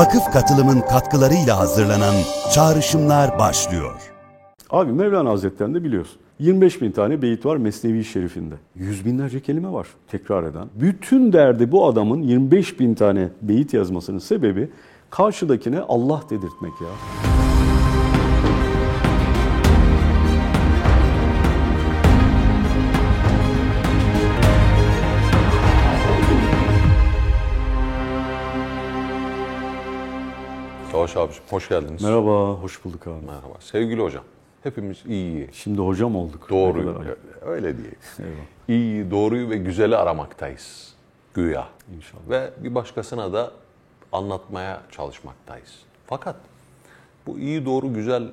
vakıf katılımın katkılarıyla hazırlanan Çağrışımlar başlıyor. Abi Mevlana Hazretleri'nde biliyorsun. 25 bin tane beyit var Mesnevi Şerif'inde. Yüz binlerce kelime var tekrar eden. Bütün derdi bu adamın 25 bin tane beyit yazmasının sebebi karşıdakine Allah dedirtmek ya. Savaş abiciğim hoş geldiniz. Merhaba, hoş bulduk abi. Merhaba. Sevgili hocam, hepimiz iyi, Şimdi hocam olduk. kadar ayıp. öyle diye. Eyvah. İyi, doğruyu ve güzeli aramaktayız. Güya. İnşallah. Ve bir başkasına da anlatmaya çalışmaktayız. Fakat bu iyi, doğru, güzel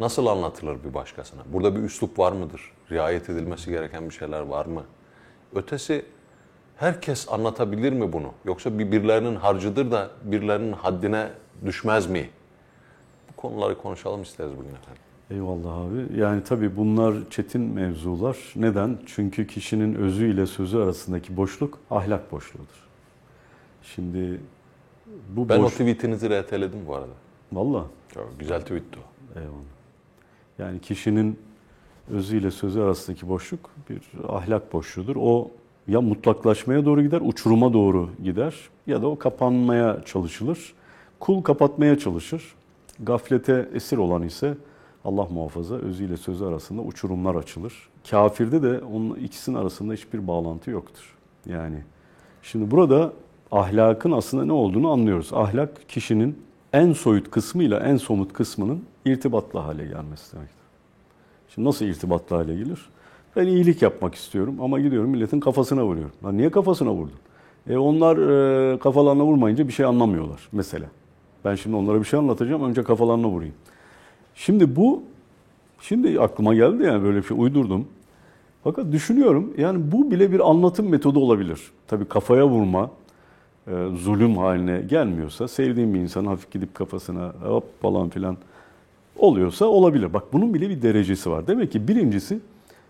nasıl anlatılır bir başkasına? Burada bir üslup var mıdır? Riayet edilmesi gereken bir şeyler var mı? Ötesi herkes anlatabilir mi bunu? Yoksa bir birilerinin harcıdır da birilerinin haddine düşmez mi? Bu konuları konuşalım isteriz bugün efendim. Eyvallah abi. Yani tabii bunlar çetin mevzular. Neden? Çünkü kişinin özü ile sözü arasındaki boşluk ahlak boşluğudur. Şimdi bu Ben o boş... tweetinizi RT'ledim bu arada. Valla güzel tweetti o. eyvallah. Yani kişinin özü ile sözü arasındaki boşluk bir ahlak boşluğudur. O ya mutlaklaşmaya doğru gider, uçuruma doğru gider ya da o kapanmaya çalışılır. Kul kapatmaya çalışır. Gaflete esir olan ise Allah muhafaza özü ile sözü arasında uçurumlar açılır. Kafirde de onun ikisinin arasında hiçbir bağlantı yoktur. Yani şimdi burada ahlakın aslında ne olduğunu anlıyoruz. Ahlak kişinin en soyut kısmıyla en somut kısmının irtibatlı hale gelmesi demektir. Şimdi nasıl irtibatlı hale gelir? Ben iyilik yapmak istiyorum ama gidiyorum milletin kafasına vuruyorum. Lan niye kafasına vurdun? E onlar e, kafalarına vurmayınca bir şey anlamıyorlar mesela. Ben şimdi onlara bir şey anlatacağım önce kafalarına vurayım. Şimdi bu şimdi aklıma geldi yani böyle bir şey uydurdum. Fakat düşünüyorum yani bu bile bir anlatım metodu olabilir. Tabii kafaya vurma e, zulüm haline gelmiyorsa sevdiğim bir insan hafif gidip kafasına hop falan filan oluyorsa olabilir. Bak bunun bile bir derecesi var. Demek ki birincisi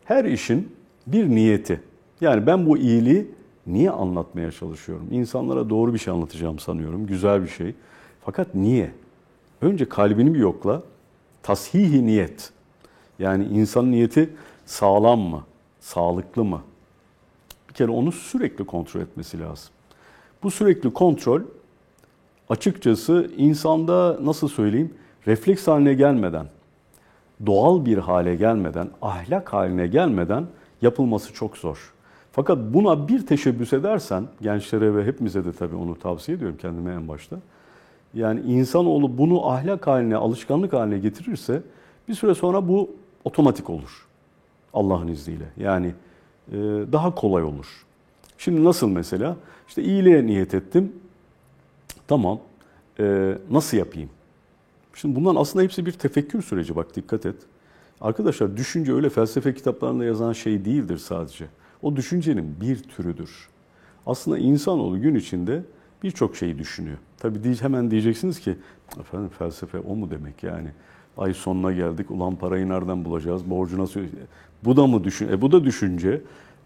her işin bir niyeti. Yani ben bu iyiliği niye anlatmaya çalışıyorum? İnsanlara doğru bir şey anlatacağım sanıyorum. Güzel bir şey. Fakat niye? Önce kalbini bir yokla. Tashihi niyet. Yani insan niyeti sağlam mı? Sağlıklı mı? Bir kere onu sürekli kontrol etmesi lazım. Bu sürekli kontrol açıkçası insanda nasıl söyleyeyim refleks haline gelmeden, doğal bir hale gelmeden, ahlak haline gelmeden yapılması çok zor. Fakat buna bir teşebbüs edersen, gençlere ve hepimize de tabii onu tavsiye ediyorum kendime en başta. Yani insanoğlu bunu ahlak haline, alışkanlık haline getirirse bir süre sonra bu otomatik olur. Allah'ın izniyle. Yani e, daha kolay olur. Şimdi nasıl mesela? İşte iyiliğe niyet ettim. Tamam. E, nasıl yapayım? Şimdi bunların aslında hepsi bir tefekkür süreci bak dikkat et. Arkadaşlar düşünce öyle felsefe kitaplarında yazan şey değildir sadece. O düşüncenin bir türüdür. Aslında insanoğlu gün içinde birçok şeyi düşünüyor. Tabii hemen diyeceksiniz ki efendim felsefe o mu demek yani? Ay sonuna geldik ulan parayı nereden bulacağız? Borcu nasıl? Bu da mı düşün? E bu da düşünce.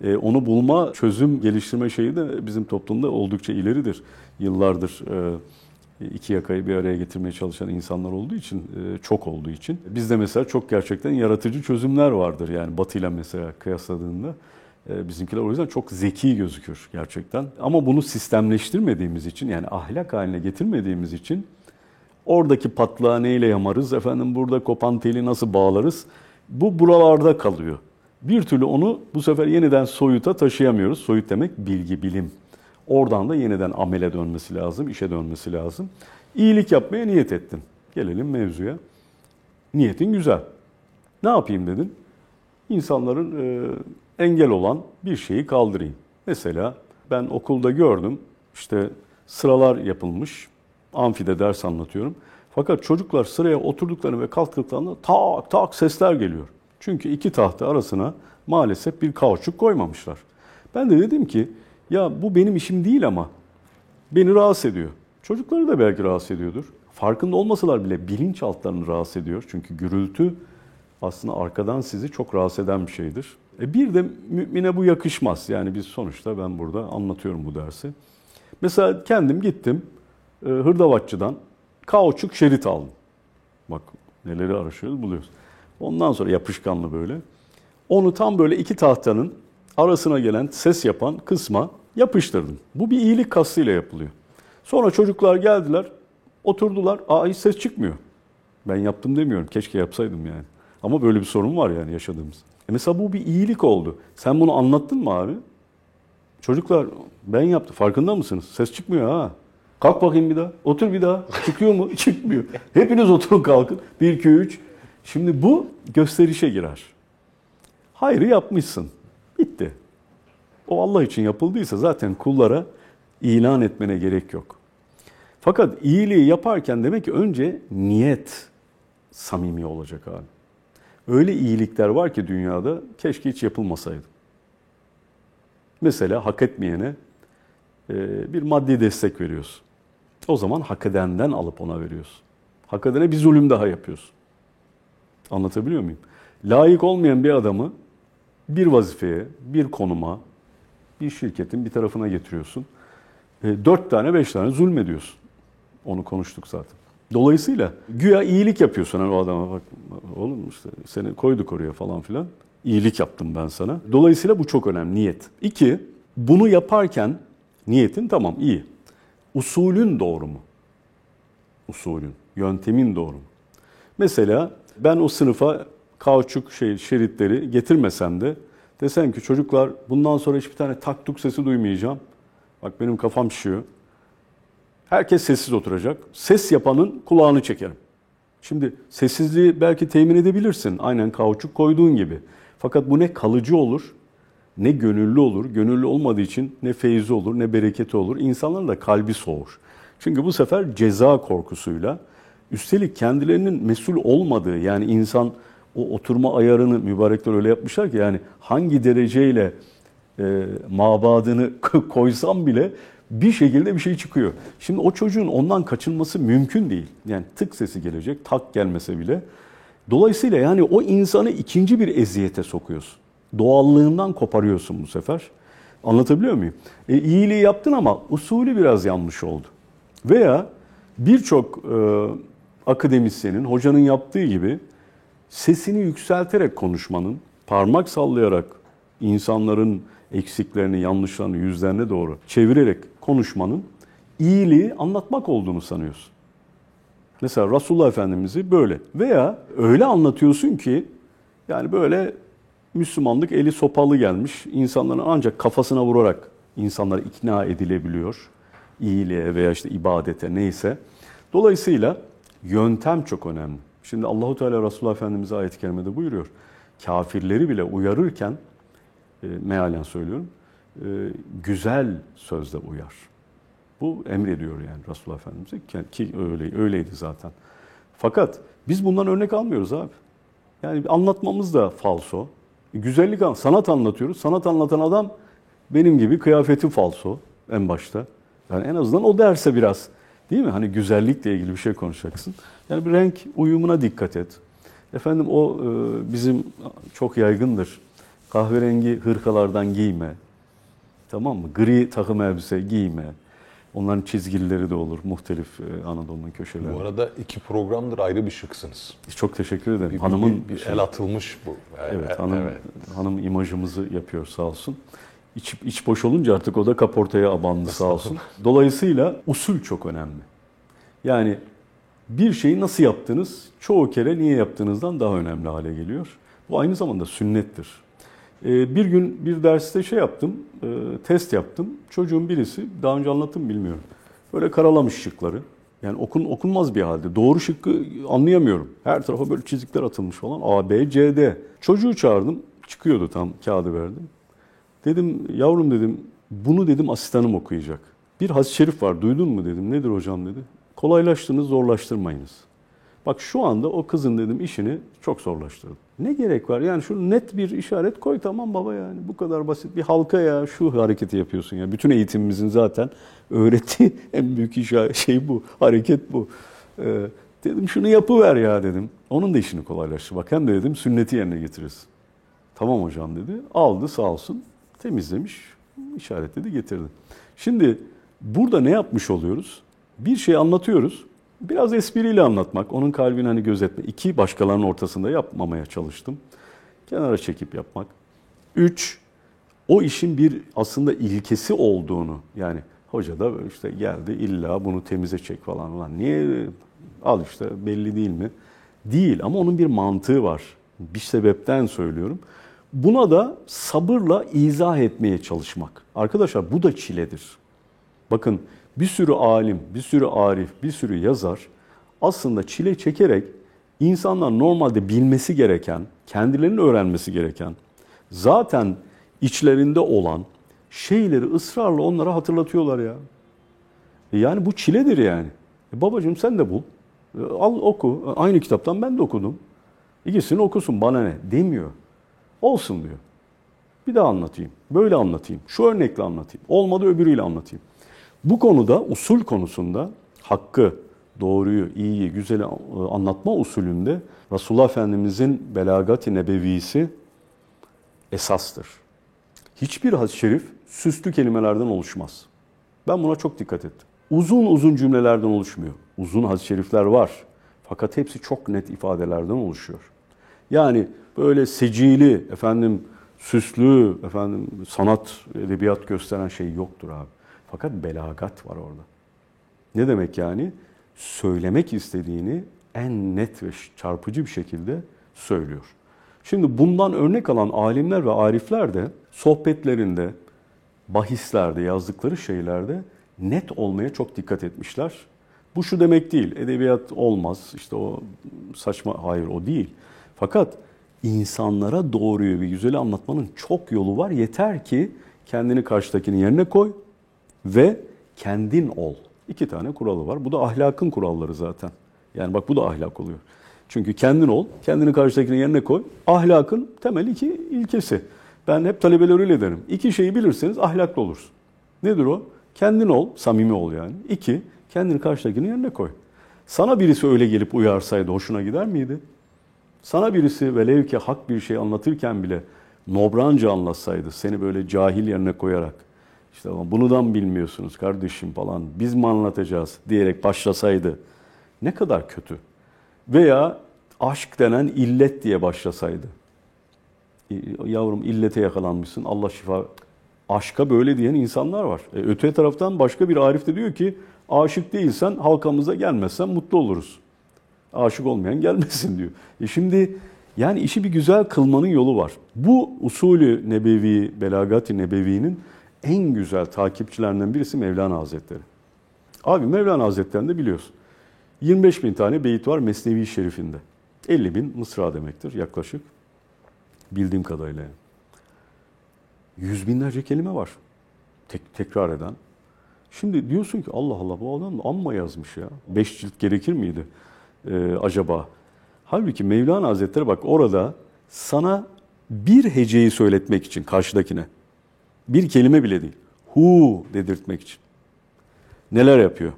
E, onu bulma, çözüm geliştirme şeyi de bizim toplumda oldukça ileridir. Yıllardır e, iki yakayı bir araya getirmeye çalışan insanlar olduğu için, e, çok olduğu için. Bizde mesela çok gerçekten yaratıcı çözümler vardır. Yani Batı ile mesela kıyasladığında e, bizimkiler o yüzden çok zeki gözükür gerçekten. Ama bunu sistemleştirmediğimiz için yani ahlak haline getirmediğimiz için oradaki patlağı neyle yamarız, efendim burada kopan teli nasıl bağlarız? Bu buralarda kalıyor. Bir türlü onu bu sefer yeniden soyuta taşıyamıyoruz. Soyut demek bilgi, bilim. Oradan da yeniden amele dönmesi lazım, işe dönmesi lazım. İyilik yapmaya niyet ettin. Gelelim mevzuya. Niyetin güzel. Ne yapayım dedin? İnsanların e, engel olan bir şeyi kaldırayım. Mesela ben okulda gördüm, işte sıralar yapılmış, amfide ders anlatıyorum. Fakat çocuklar sıraya oturduklarını ve kalktıklarında tak tak sesler geliyor. Çünkü iki tahta arasına maalesef bir kauçuk koymamışlar. Ben de dedim ki ya bu benim işim değil ama beni rahatsız ediyor. Çocukları da belki rahatsız ediyordur. Farkında olmasalar bile bilinçaltlarını rahatsız ediyor. Çünkü gürültü aslında arkadan sizi çok rahatsız eden bir şeydir. E bir de mümine bu yakışmaz. Yani biz sonuçta ben burada anlatıyorum bu dersi. Mesela kendim gittim, e, hırdavatçıdan kauçuk şerit aldım. Bak neleri araştırıyoruz buluyoruz. Ondan sonra yapışkanlı böyle. Onu tam böyle iki tahtanın arasına gelen ses yapan kısma yapıştırdım. Bu bir iyilik kastıyla yapılıyor. Sonra çocuklar geldiler, oturdular. Aa hiç ses çıkmıyor. Ben yaptım demiyorum. Keşke yapsaydım yani. Ama böyle bir sorun var yani yaşadığımız. E mesela bu bir iyilik oldu. Sen bunu anlattın mı abi? Çocuklar ben yaptım. Farkında mısınız? Ses çıkmıyor ha. Kalk bakayım bir daha. Otur bir daha. Çıkıyor mu? Çıkmıyor. Hepiniz oturun kalkın. 1, 2, 3. Şimdi bu gösterişe girer. Hayrı yapmışsın. Bitti. O Allah için yapıldıysa zaten kullara ilan etmene gerek yok. Fakat iyiliği yaparken demek ki önce niyet samimi olacak abi. Öyle iyilikler var ki dünyada keşke hiç yapılmasaydı. Mesela hak etmeyene e, bir maddi destek veriyorsun. O zaman hak edenden alıp ona veriyorsun. Hak edene bir zulüm daha yapıyorsun. Anlatabiliyor muyum? Layık olmayan bir adamı bir vazifeye, bir konuma, bir şirketin bir tarafına getiriyorsun. E, dört tane, beş tane zulmediyorsun. Onu konuştuk zaten. Dolayısıyla güya iyilik yapıyorsun hani o adama bak oğlum işte seni koyduk oraya falan filan. İyilik yaptım ben sana. Dolayısıyla bu çok önemli niyet. İki, bunu yaparken niyetin tamam iyi. Usulün doğru mu? Usulün, yöntemin doğru mu? Mesela ben o sınıfa kauçuk şey, şeritleri getirmesem de desem ki çocuklar bundan sonra hiçbir tane taktuk sesi duymayacağım. Bak benim kafam şişiyor. Herkes sessiz oturacak. Ses yapanın kulağını çekerim. Şimdi sessizliği belki temin edebilirsin. Aynen kauçuk koyduğun gibi. Fakat bu ne kalıcı olur, ne gönüllü olur. Gönüllü olmadığı için ne feyzi olur, ne bereketi olur. İnsanların da kalbi soğur. Çünkü bu sefer ceza korkusuyla, üstelik kendilerinin mesul olmadığı, yani insan o oturma ayarını mübarekler öyle yapmışlar ki yani hangi dereceyle e, mabadını koysam bile bir şekilde bir şey çıkıyor. Şimdi o çocuğun ondan kaçınması mümkün değil. Yani tık sesi gelecek, tak gelmese bile. Dolayısıyla yani o insanı ikinci bir eziyete sokuyorsun. Doğallığından koparıyorsun bu sefer. Anlatabiliyor muyum? E, iyiliği yaptın ama usulü biraz yanlış oldu. Veya birçok e, akademisyenin, hocanın yaptığı gibi sesini yükselterek konuşmanın, parmak sallayarak insanların eksiklerini, yanlışlarını yüzlerine doğru çevirerek konuşmanın iyiliği anlatmak olduğunu sanıyorsun. Mesela Resulullah Efendimiz'i böyle veya öyle anlatıyorsun ki yani böyle Müslümanlık eli sopalı gelmiş. insanların ancak kafasına vurarak insanlar ikna edilebiliyor. iyiliğe veya işte ibadete neyse. Dolayısıyla yöntem çok önemli. Şimdi Allahu Teala Resulullah Efendimiz ayet-i kerimede buyuruyor. Kafirleri bile uyarırken e, mealen söylüyorum. E, güzel sözle uyar. Bu emrediyor yani Resulullah Efendimiz'e ki öyle öyleydi zaten. Fakat biz bundan örnek almıyoruz abi. Yani anlatmamız da falso. Güzellik an, sanat anlatıyoruz. Sanat anlatan adam benim gibi kıyafeti falso en başta. Yani en azından o derse biraz değil mi? Hani güzellikle ilgili bir şey konuşacaksın. Yani bir renk uyumuna dikkat et. Efendim o e, bizim çok yaygındır. Kahverengi hırkalardan giyme. Tamam mı? Gri takım elbise giyme. Onların çizgileri de olur muhtelif e, Anadolu'nun köşelerinde. Bu arada iki programdır ayrı bir şıksınız. Çok teşekkür ederim. Bir, Hanımın bir, bir el atılmış bu. Evet, hanım hanım imajımızı yapıyor sağ olsun. İç, iç boş olunca artık o da kaportaya abandı sağ olsun. Dolayısıyla usul çok önemli. Yani bir şeyi nasıl yaptınız çoğu kere niye yaptığınızdan daha önemli hale geliyor. Bu aynı zamanda sünnettir. Ee, bir gün bir derste şey yaptım, e, test yaptım. Çocuğun birisi, daha önce anlattım bilmiyorum. Böyle karalamış şıkları. Yani okun, okunmaz bir halde. Doğru şıkkı anlayamıyorum. Her tarafa böyle çizikler atılmış falan. A, B, C, D. Çocuğu çağırdım. Çıkıyordu tam kağıdı verdim. Dedim yavrum dedim bunu dedim asistanım okuyacak. Bir hadis-i şerif var duydun mu dedim. Nedir hocam dedi. Kolaylaştınız zorlaştırmayınız. Bak şu anda o kızın dedim işini çok zorlaştırdım. Ne gerek var? Yani şu net bir işaret koy tamam baba yani. Bu kadar basit bir halka ya şu hareketi yapıyorsun ya. Bütün eğitimimizin zaten öğrettiği en büyük şey bu. Hareket bu. Ee, dedim şunu yapıver ya dedim. Onun da işini kolaylaştır. Bak hem de dedim sünneti yerine getiririz. Tamam hocam dedi. Aldı sağ olsun. Temizlemiş. işaretledi getirdi. Şimdi burada ne yapmış oluyoruz? Bir şey anlatıyoruz. Biraz espriyle anlatmak, onun kalbini hani gözetme. İki, başkalarının ortasında yapmamaya çalıştım. Kenara çekip yapmak. Üç, o işin bir aslında ilkesi olduğunu yani hoca da işte geldi illa bunu temize çek falan falan. Niye? Al işte belli değil mi? Değil ama onun bir mantığı var. Bir sebepten söylüyorum. Buna da sabırla izah etmeye çalışmak. Arkadaşlar bu da çiledir. Bakın bir sürü alim, bir sürü arif, bir sürü yazar aslında çile çekerek insanlar normalde bilmesi gereken, kendilerinin öğrenmesi gereken, zaten içlerinde olan şeyleri ısrarla onlara hatırlatıyorlar ya. E yani bu çiledir yani. E babacığım sen de bul. E al oku. Aynı kitaptan ben de okudum. İkisini okusun bana ne demiyor. Olsun diyor. Bir daha anlatayım. Böyle anlatayım. Şu örnekle anlatayım. Olmadı öbürüyle anlatayım. Bu konuda usul konusunda hakkı, doğruyu, iyiyi, güzeli anlatma usulünde Resulullah Efendimizin belagat-i nebevisi esastır. Hiçbir hadis-i şerif süslü kelimelerden oluşmaz. Ben buna çok dikkat ettim. Uzun uzun cümlelerden oluşmuyor. Uzun hadis-i şerifler var. Fakat hepsi çok net ifadelerden oluşuyor. Yani böyle secili, efendim süslü, efendim sanat, edebiyat gösteren şey yoktur abi. Fakat belagat var orada. Ne demek yani? Söylemek istediğini en net ve çarpıcı bir şekilde söylüyor. Şimdi bundan örnek alan alimler ve arifler de sohbetlerinde, bahislerde, yazdıkları şeylerde net olmaya çok dikkat etmişler. Bu şu demek değil, edebiyat olmaz, işte o saçma, hayır o değil. Fakat insanlara doğruyu ve güzeli anlatmanın çok yolu var. Yeter ki kendini karşıdakinin yerine koy ve kendin ol. İki tane kuralı var. Bu da ahlakın kuralları zaten. Yani bak bu da ahlak oluyor. Çünkü kendin ol, kendini karşıdakinin yerine koy. Ahlakın temel iki ilkesi. Ben hep talebeler öyle derim. İki şeyi bilirseniz ahlaklı olursun. Nedir o? Kendin ol, samimi ol yani. İki, kendini karşıdakinin yerine koy. Sana birisi öyle gelip uyarsaydı hoşuna gider miydi? Sana birisi velev ki hak bir şey anlatırken bile nobranca anlatsaydı, seni böyle cahil yerine koyarak, işte ama bunudan bilmiyorsunuz kardeşim falan, biz mi anlatacağız diyerek başlasaydı ne kadar kötü. Veya aşk denen illet diye başlasaydı. Yavrum illete yakalanmışsın Allah şifa. Aşka böyle diyen insanlar var. E, öte taraftan başka bir Arif de diyor ki aşık değilsen halkamıza gelmezsen mutlu oluruz. Aşık olmayan gelmesin diyor. E şimdi yani işi bir güzel kılmanın yolu var. Bu usulü nebevi, belagati nebevi'nin en güzel takipçilerinden birisi Mevlana Hazretleri. Abi Mevlana Hazretleri'nde biliyorsun. 25 bin tane beyit var Mesnevi Şerif'inde. 50 bin mısra demektir yaklaşık. Bildiğim kadarıyla. Yüz binlerce kelime var. Tek, tekrar eden. Şimdi diyorsun ki Allah Allah bu adam amma yazmış ya. Beş cilt gerekir miydi ee, acaba? Halbuki Mevlana Hazretleri bak orada sana bir heceyi söyletmek için karşıdakine. Bir kelime bile değil. Hu dedirtmek için. Neler yapıyor?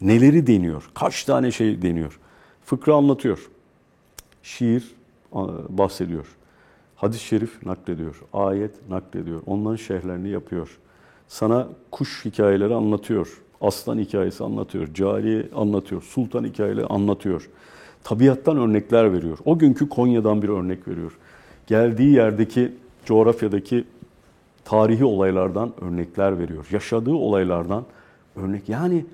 Neleri deniyor? Kaç tane şey deniyor? Fıkra anlatıyor. Şiir bahsediyor. Hadis-i şerif naklediyor. Ayet naklediyor. Onların şerhlerini yapıyor. Sana kuş hikayeleri anlatıyor. Aslan hikayesi anlatıyor. Cari anlatıyor. Sultan hikayeleri anlatıyor. Tabiattan örnekler veriyor. O günkü Konya'dan bir örnek veriyor. Geldiği yerdeki coğrafyadaki tarihi olaylardan örnekler veriyor. Yaşadığı olaylardan örnek. Yani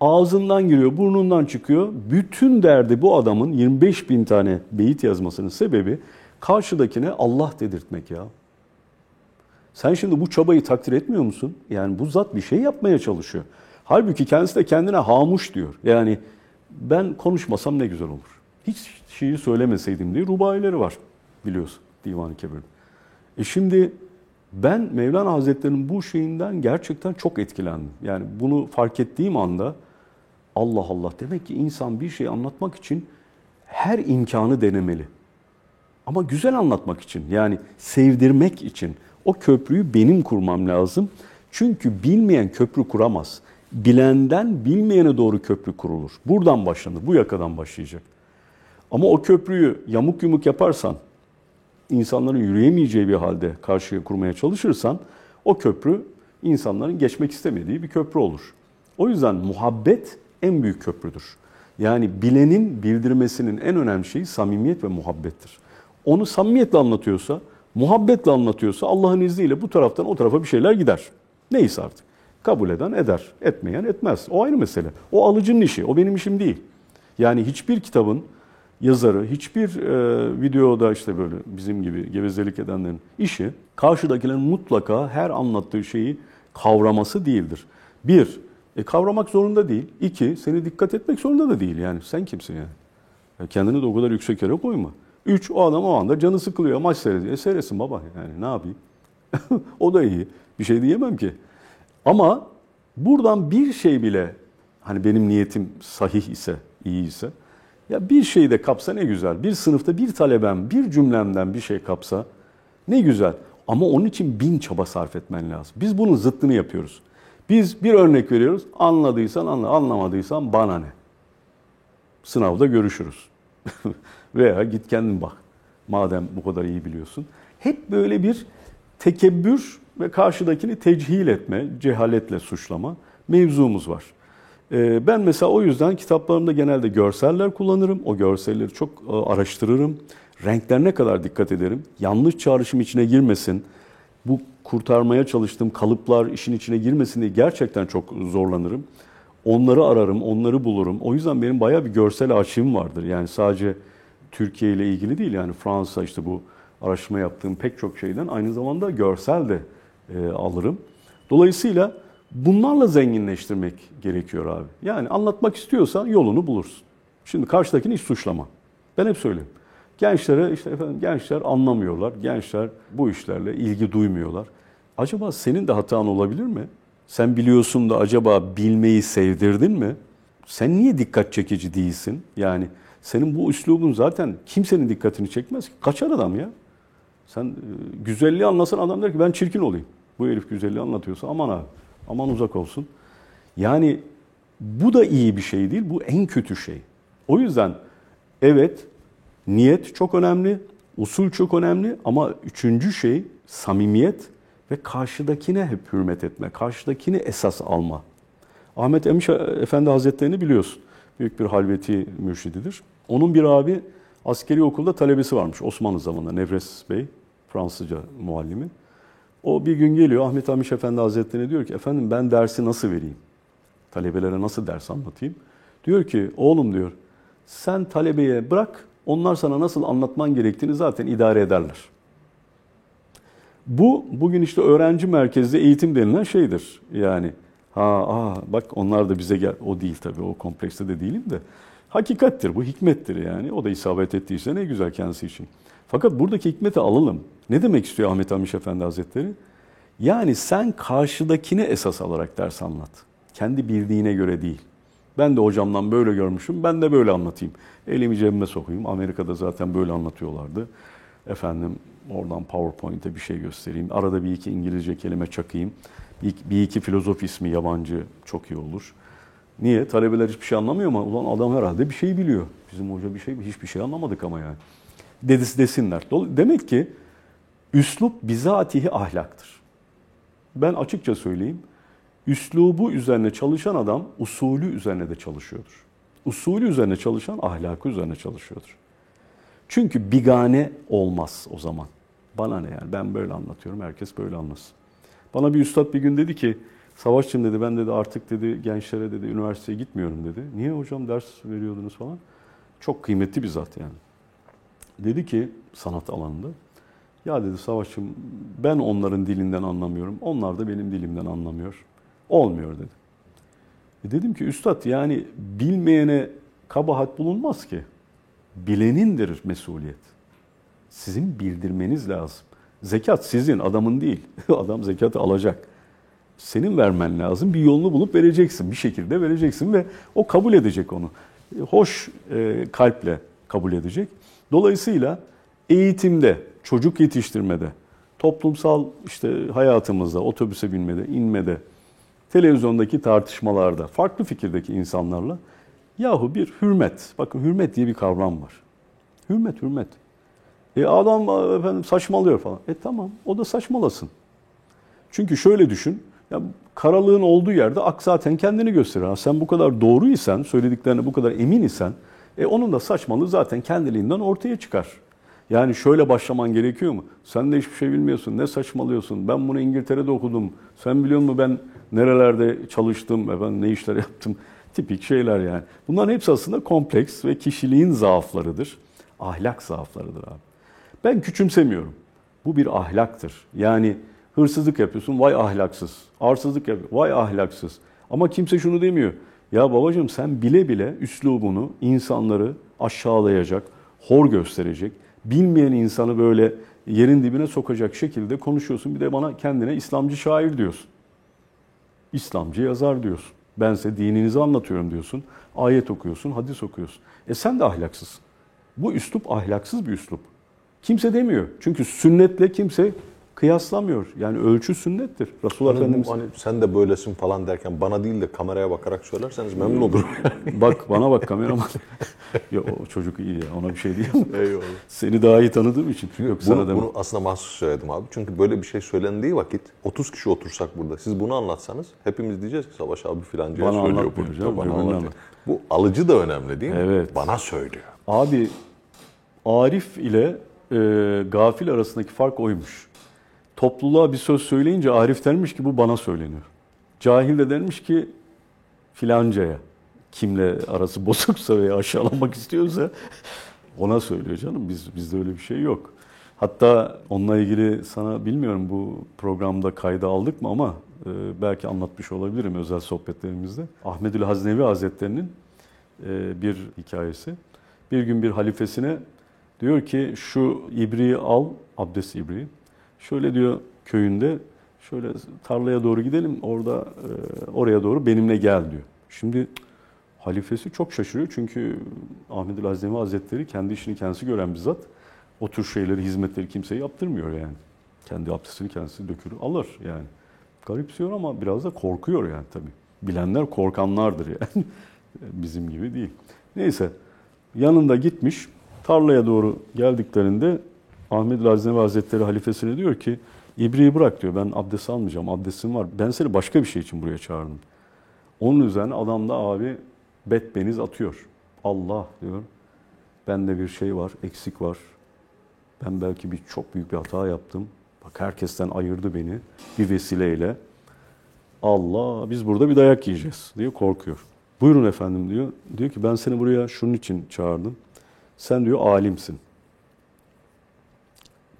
ağzından giriyor, burnundan çıkıyor. Bütün derdi bu adamın 25 bin tane beyit yazmasının sebebi karşıdakine Allah dedirtmek ya. Sen şimdi bu çabayı takdir etmiyor musun? Yani bu zat bir şey yapmaya çalışıyor. Halbuki kendisi de kendine hamuş diyor. Yani ben konuşmasam ne güzel olur. Hiç şeyi söylemeseydim diye rubaileri var biliyorsun Divan-ı Kebir'de. E şimdi ben Mevlana Hazretleri'nin bu şeyinden gerçekten çok etkilendim. Yani bunu fark ettiğim anda Allah Allah demek ki insan bir şey anlatmak için her imkanı denemeli. Ama güzel anlatmak için yani sevdirmek için o köprüyü benim kurmam lazım. Çünkü bilmeyen köprü kuramaz. Bilenden bilmeyene doğru köprü kurulur. Buradan başlanır, bu yakadan başlayacak. Ama o köprüyü yamuk yumuk yaparsan, insanların yürüyemeyeceği bir halde karşıya kurmaya çalışırsan o köprü insanların geçmek istemediği bir köprü olur. O yüzden muhabbet en büyük köprüdür. Yani bilenin bildirmesinin en önemli şeyi samimiyet ve muhabbettir. Onu samimiyetle anlatıyorsa, muhabbetle anlatıyorsa Allah'ın izniyle bu taraftan o tarafa bir şeyler gider. Neyse artık. Kabul eden eder, etmeyen etmez. O ayrı mesele. O alıcının işi, o benim işim değil. Yani hiçbir kitabın yazarı, hiçbir e, videoda işte böyle bizim gibi gevezelik edenlerin işi karşıdakilerin mutlaka her anlattığı şeyi kavraması değildir. Bir, e, kavramak zorunda değil. İki, seni dikkat etmek zorunda da değil yani. Sen kimsin yani? Ya kendini de o kadar yüksek yere koyma. Üç, o adam o anda canı sıkılıyor, maç seyrediyor. E seyretsin baba yani ne yapayım? o da iyi. Bir şey diyemem ki. Ama buradan bir şey bile hani benim niyetim sahih ise, iyi ise ya bir şey de kapsa ne güzel. Bir sınıfta bir talebem bir cümlemden bir şey kapsa ne güzel. Ama onun için bin çaba sarf etmen lazım. Biz bunun zıttını yapıyoruz. Biz bir örnek veriyoruz. Anladıysan anla, anlamadıysan bana ne? Sınavda görüşürüz. Veya git kendin bak. Madem bu kadar iyi biliyorsun. Hep böyle bir tekebbür ve karşıdakini techil etme, cehaletle suçlama mevzumuz var. Ee, ben mesela o yüzden kitaplarımda genelde görseller kullanırım. O görselleri çok e, araştırırım. Renklerine kadar dikkat ederim. Yanlış çağrışım içine girmesin. Bu kurtarmaya çalıştığım kalıplar işin içine girmesin diye gerçekten çok zorlanırım. Onları ararım, onları bulurum. O yüzden benim bayağı bir görsel arşivim vardır. Yani sadece Türkiye ile ilgili değil yani Fransa işte bu araştırma yaptığım pek çok şeyden aynı zamanda görsel de e, alırım. Dolayısıyla bunlarla zenginleştirmek gerekiyor abi. Yani anlatmak istiyorsan yolunu bulursun. Şimdi karşıdakini hiç suçlama. Ben hep söyleyeyim. Gençlere işte efendim gençler anlamıyorlar. Gençler bu işlerle ilgi duymuyorlar. Acaba senin de hatan olabilir mi? Sen biliyorsun da acaba bilmeyi sevdirdin mi? Sen niye dikkat çekici değilsin? Yani senin bu üslubun zaten kimsenin dikkatini çekmez ki. Kaçar adam ya. Sen e, güzelliği anlasan adam der ki ben çirkin olayım. Bu herif güzelliği anlatıyorsa aman abi, aman uzak olsun. Yani bu da iyi bir şey değil, bu en kötü şey. O yüzden evet niyet çok önemli, usul çok önemli ama üçüncü şey samimiyet ve karşıdakine hep hürmet etme, karşıdakini esas alma. Ahmet Emiş Efendi Hazretleri'ni biliyorsun. Büyük bir halveti mürşididir. Onun bir abi askeri okulda talebesi varmış Osmanlı zamanında Nevres Bey, Fransızca muallimi. O bir gün geliyor Ahmet Hamiş Efendi Hazretleri'ne diyor ki efendim ben dersi nasıl vereyim? Talebelere nasıl ders anlatayım? Diyor ki oğlum diyor sen talebeye bırak onlar sana nasıl anlatman gerektiğini zaten idare ederler. Bu bugün işte öğrenci merkezli eğitim denilen şeydir. Yani ha aa, bak onlar da bize gel. O değil tabii o komplekste de değilim de. Hakikattir bu hikmettir yani. O da isabet ettiyse ne güzel kendisi için. Fakat buradaki hikmeti alalım. Ne demek istiyor Ahmet Hamiş Efendi Hazretleri? Yani sen karşıdakini esas alarak ders anlat. Kendi bildiğine göre değil. Ben de hocamdan böyle görmüşüm, ben de böyle anlatayım. Elimi cebime sokayım. Amerika'da zaten böyle anlatıyorlardı. Efendim oradan PowerPoint'e bir şey göstereyim. Arada bir iki İngilizce kelime çakayım. Bir, bir iki filozof ismi yabancı çok iyi olur. Niye? Talebeler hiçbir şey anlamıyor ama ulan adam herhalde bir şey biliyor. Bizim hoca bir şey hiçbir şey anlamadık ama yani. Dedis desinler. Demek ki üslup bizatihi ahlaktır. Ben açıkça söyleyeyim. Üslubu üzerine çalışan adam usulü üzerine de çalışıyordur. Usulü üzerine çalışan ahlakı üzerine çalışıyordur. Çünkü bigane olmaz o zaman. Bana ne yani ben böyle anlatıyorum herkes böyle anlasın. Bana bir üstad bir gün dedi ki Savaşçım dedi ben dedi artık dedi gençlere dedi üniversiteye gitmiyorum dedi. Niye hocam ders veriyordunuz falan. Çok kıymetli bir zat yani. Dedi ki sanat alanında ya dedi Savaşçım ben onların dilinden anlamıyorum. Onlar da benim dilimden anlamıyor. Olmuyor dedi. E dedim ki üstad yani bilmeyene kabahat bulunmaz ki. Bilenindir mesuliyet. Sizin bildirmeniz lazım. Zekat sizin, adamın değil. Adam zekatı alacak. Senin vermen lazım. Bir yolunu bulup vereceksin. Bir şekilde vereceksin ve o kabul edecek onu. Hoş e, kalple kabul edecek. Dolayısıyla eğitimde, çocuk yetiştirmede, toplumsal işte hayatımızda, otobüse binmede, inmede, televizyondaki tartışmalarda, farklı fikirdeki insanlarla yahu bir hürmet. Bakın hürmet diye bir kavram var. Hürmet, hürmet. E adam efendim saçmalıyor falan. E tamam o da saçmalasın. Çünkü şöyle düşün. Ya karalığın olduğu yerde ak zaten kendini gösterir. Ha, sen bu kadar doğruysan, söylediklerine bu kadar emin isen, e onun da saçmalığı zaten kendiliğinden ortaya çıkar. Yani şöyle başlaman gerekiyor mu? Sen de hiçbir şey bilmiyorsun. Ne saçmalıyorsun? Ben bunu İngiltere'de okudum. Sen biliyor musun ben nerelerde çalıştım ben ne işler yaptım? Tipik şeyler yani. Bunların hepsi aslında kompleks ve kişiliğin zaaflarıdır. Ahlak zaaflarıdır abi. Ben küçümsemiyorum. Bu bir ahlaktır. Yani hırsızlık yapıyorsun, vay ahlaksız. Arsızlık yapıyorsun, vay ahlaksız. Ama kimse şunu demiyor. Ya babacığım sen bile bile üslubunu insanları aşağılayacak, hor gösterecek, bilmeyen insanı böyle yerin dibine sokacak şekilde konuşuyorsun. Bir de bana kendine İslamcı şair diyorsun. İslamcı yazar diyorsun. Bense dininizi anlatıyorum diyorsun. Ayet okuyorsun, hadis okuyorsun. E sen de ahlaksızsın. Bu üslup ahlaksız bir üslup. Kimse demiyor. Çünkü sünnetle kimse kıyaslamıyor. Yani ölçü sünnettir. Resulullah Hani, Efendimiz hani sen de böylesin falan derken bana değil de kameraya bakarak söylerseniz memnun olurum. bak bana bak kameraman. ya o çocuk iyi ya ona bir şey diyemem. Eyvallah. Seni daha iyi tanıdığım için. Yok sana Bunu, demem. bunu aslında mahsus söyledim abi. Çünkü böyle bir şey söylendiği vakit 30 kişi otursak burada. Siz bunu anlatsanız hepimiz diyeceğiz ki Savaş abi filancaya Bana söylüyor bunu. canım, Bana anlatıyor. anlat. Bu alıcı da önemli değil mi? Evet. Bana söylüyor. Abi Arif ile e, gafil arasındaki fark oymuş. Topluluğa bir söz söyleyince Arif dermiş ki bu bana söyleniyor. Cahil de dermiş ki filancaya. Kimle arası bozuksa veya aşağılamak istiyorsa ona söylüyor canım. Biz bizde öyle bir şey yok. Hatta onunla ilgili sana bilmiyorum bu programda kayda aldık mı ama e, belki anlatmış olabilirim özel sohbetlerimizde. Ahmedül Haznevi Hazretleri'nin e, bir hikayesi. Bir gün bir halifesine diyor ki şu ibriği al, abdest ibriği. Şöyle diyor köyünde şöyle tarlaya doğru gidelim orada e, oraya doğru benimle gel diyor. Şimdi halifesi çok şaşırıyor çünkü Ahmedül Haznevi Hazretleri kendi işini kendisi gören bir zat. O tür şeyleri, hizmetleri kimseye yaptırmıyor yani. Kendi abdestini kendisi dökür, alır yani. Garipsiyor ama biraz da korkuyor yani tabii. Bilenler korkanlardır yani. Bizim gibi değil. Neyse yanında gitmiş tarlaya doğru geldiklerinde Ahmet Laznevi Hazretleri halifesine diyor ki İbriği bırak diyor ben abdest almayacağım abdestim var. Ben seni başka bir şey için buraya çağırdım. Onun üzerine adam da abi betbeniz atıyor. Allah diyor bende bir şey var eksik var. Ben belki bir çok büyük bir hata yaptım. Bak herkesten ayırdı beni bir vesileyle. Allah biz burada bir dayak yiyeceğiz diyor korkuyor. Buyurun efendim diyor. Diyor ki ben seni buraya şunun için çağırdım. Sen diyor alimsin.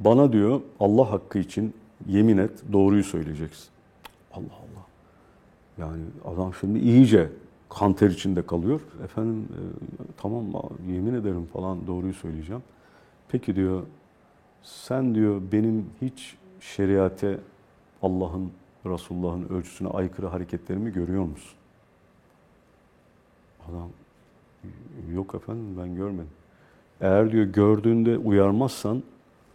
Bana diyor Allah hakkı için yemin et doğruyu söyleyeceksin. Allah Allah. Yani adam şimdi iyice kanter içinde kalıyor. Efendim e, tamam yemin ederim falan doğruyu söyleyeceğim. Peki diyor sen diyor benim hiç şeriate Allah'ın Resulullah'ın ölçüsüne aykırı hareketlerimi görüyor musun? Adam yok efendim ben görmedim. Eğer diyor gördüğünde uyarmazsan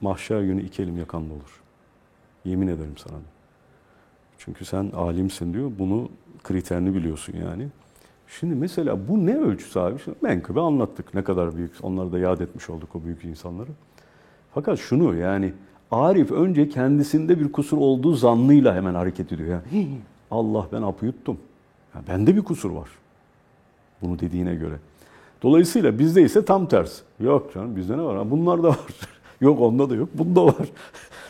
mahşer günü iki elim yakanda olur. Yemin ederim sana. Çünkü sen alimsin diyor. Bunu kriterini biliyorsun yani. Şimdi mesela bu ne ölçüsü abi? Şimdi menkıbe anlattık. Ne kadar büyük. Onları da yad etmiş olduk o büyük insanları. Fakat şunu yani Arif önce kendisinde bir kusur olduğu zannıyla hemen hareket ediyor. Yani, Allah ben apı yuttum. Ya bende bir kusur var. Bunu dediğine göre. Dolayısıyla bizde ise tam tersi. Yok canım bizde ne var? Bunlar da var. yok onda da yok. Bunda var.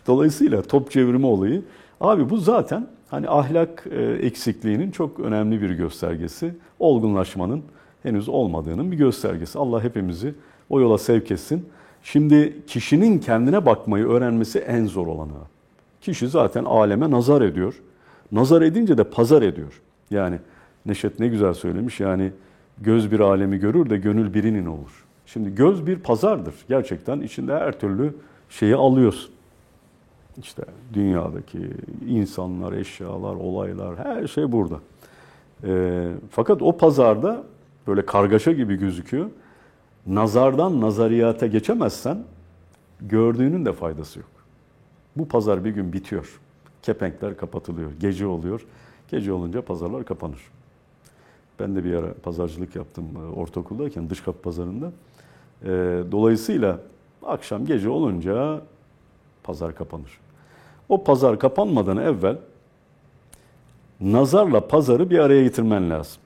Dolayısıyla top çevirme olayı. Abi bu zaten hani ahlak e, eksikliğinin çok önemli bir göstergesi. Olgunlaşmanın henüz olmadığının bir göstergesi. Allah hepimizi o yola sevk etsin. Şimdi kişinin kendine bakmayı öğrenmesi en zor olanı. Kişi zaten aleme nazar ediyor. Nazar edince de pazar ediyor. Yani Neşet ne güzel söylemiş yani göz bir alemi görür de gönül birinin olur. Şimdi göz bir pazardır. Gerçekten içinde her türlü şeyi alıyorsun. İşte dünyadaki insanlar, eşyalar, olaylar her şey burada. E, fakat o pazarda böyle kargaşa gibi gözüküyor. Nazardan nazariyata geçemezsen gördüğünün de faydası yok. Bu pazar bir gün bitiyor. Kepenkler kapatılıyor. Gece oluyor. Gece olunca pazarlar kapanır. Ben de bir ara pazarcılık yaptım e, ortaokuldayken dış kapı pazarında. E, dolayısıyla akşam gece olunca pazar kapanır. O pazar kapanmadan evvel nazarla pazarı bir araya getirmen lazım.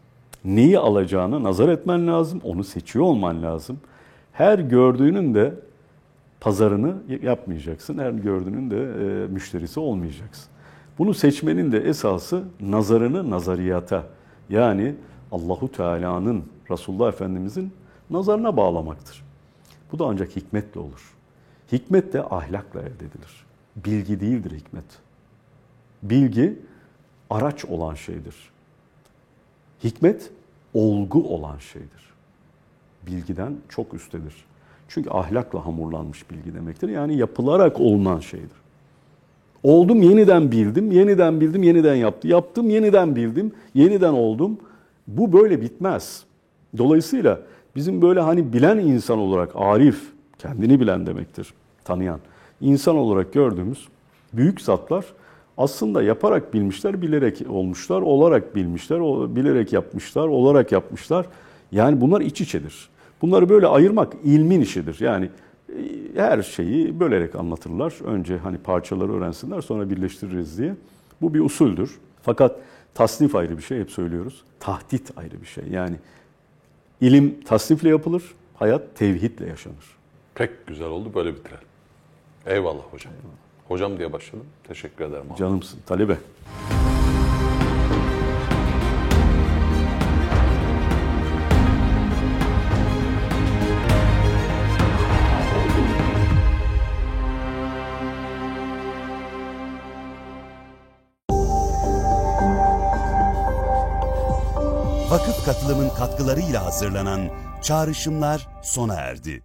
Neyi alacağını nazar etmen lazım, onu seçiyor olman lazım. Her gördüğünün de pazarını yapmayacaksın, her gördüğünün de e, müşterisi olmayacaksın. Bunu seçmenin de esası nazarını nazariyata yani Allahu Teala'nın Resulullah Efendimizin nazarına bağlamaktır. Bu da ancak hikmetle olur. Hikmet de ahlakla elde edilir. Bilgi değildir hikmet. Bilgi araç olan şeydir. Hikmet olgu olan şeydir. Bilgiden çok üstedir. Çünkü ahlakla hamurlanmış bilgi demektir. Yani yapılarak olunan şeydir. Oldum yeniden bildim, yeniden bildim, yeniden yaptım. Yaptım, yeniden bildim, yeniden oldum. Bu böyle bitmez. Dolayısıyla bizim böyle hani bilen insan olarak arif, kendini bilen demektir, tanıyan insan olarak gördüğümüz büyük zatlar aslında yaparak bilmişler, bilerek olmuşlar, olarak bilmişler, bilerek yapmışlar, olarak yapmışlar. Yani bunlar iç içedir. Bunları böyle ayırmak ilmin işidir. Yani e, her şeyi bölerek anlatırlar. Önce hani parçaları öğrensinler sonra birleştiririz diye. Bu bir usuldür. Fakat tasnif ayrı bir şey hep söylüyoruz. Tahdit ayrı bir şey. Yani ilim tasnifle yapılır, hayat tevhidle yaşanır. Pek güzel oldu böyle bitirelim. Eyvallah hocam. Hocam diye başladım. Teşekkür ederim. abi. Canımsın talebe. Katkılarıyla hazırlanan Çağrışımlar sona erdi.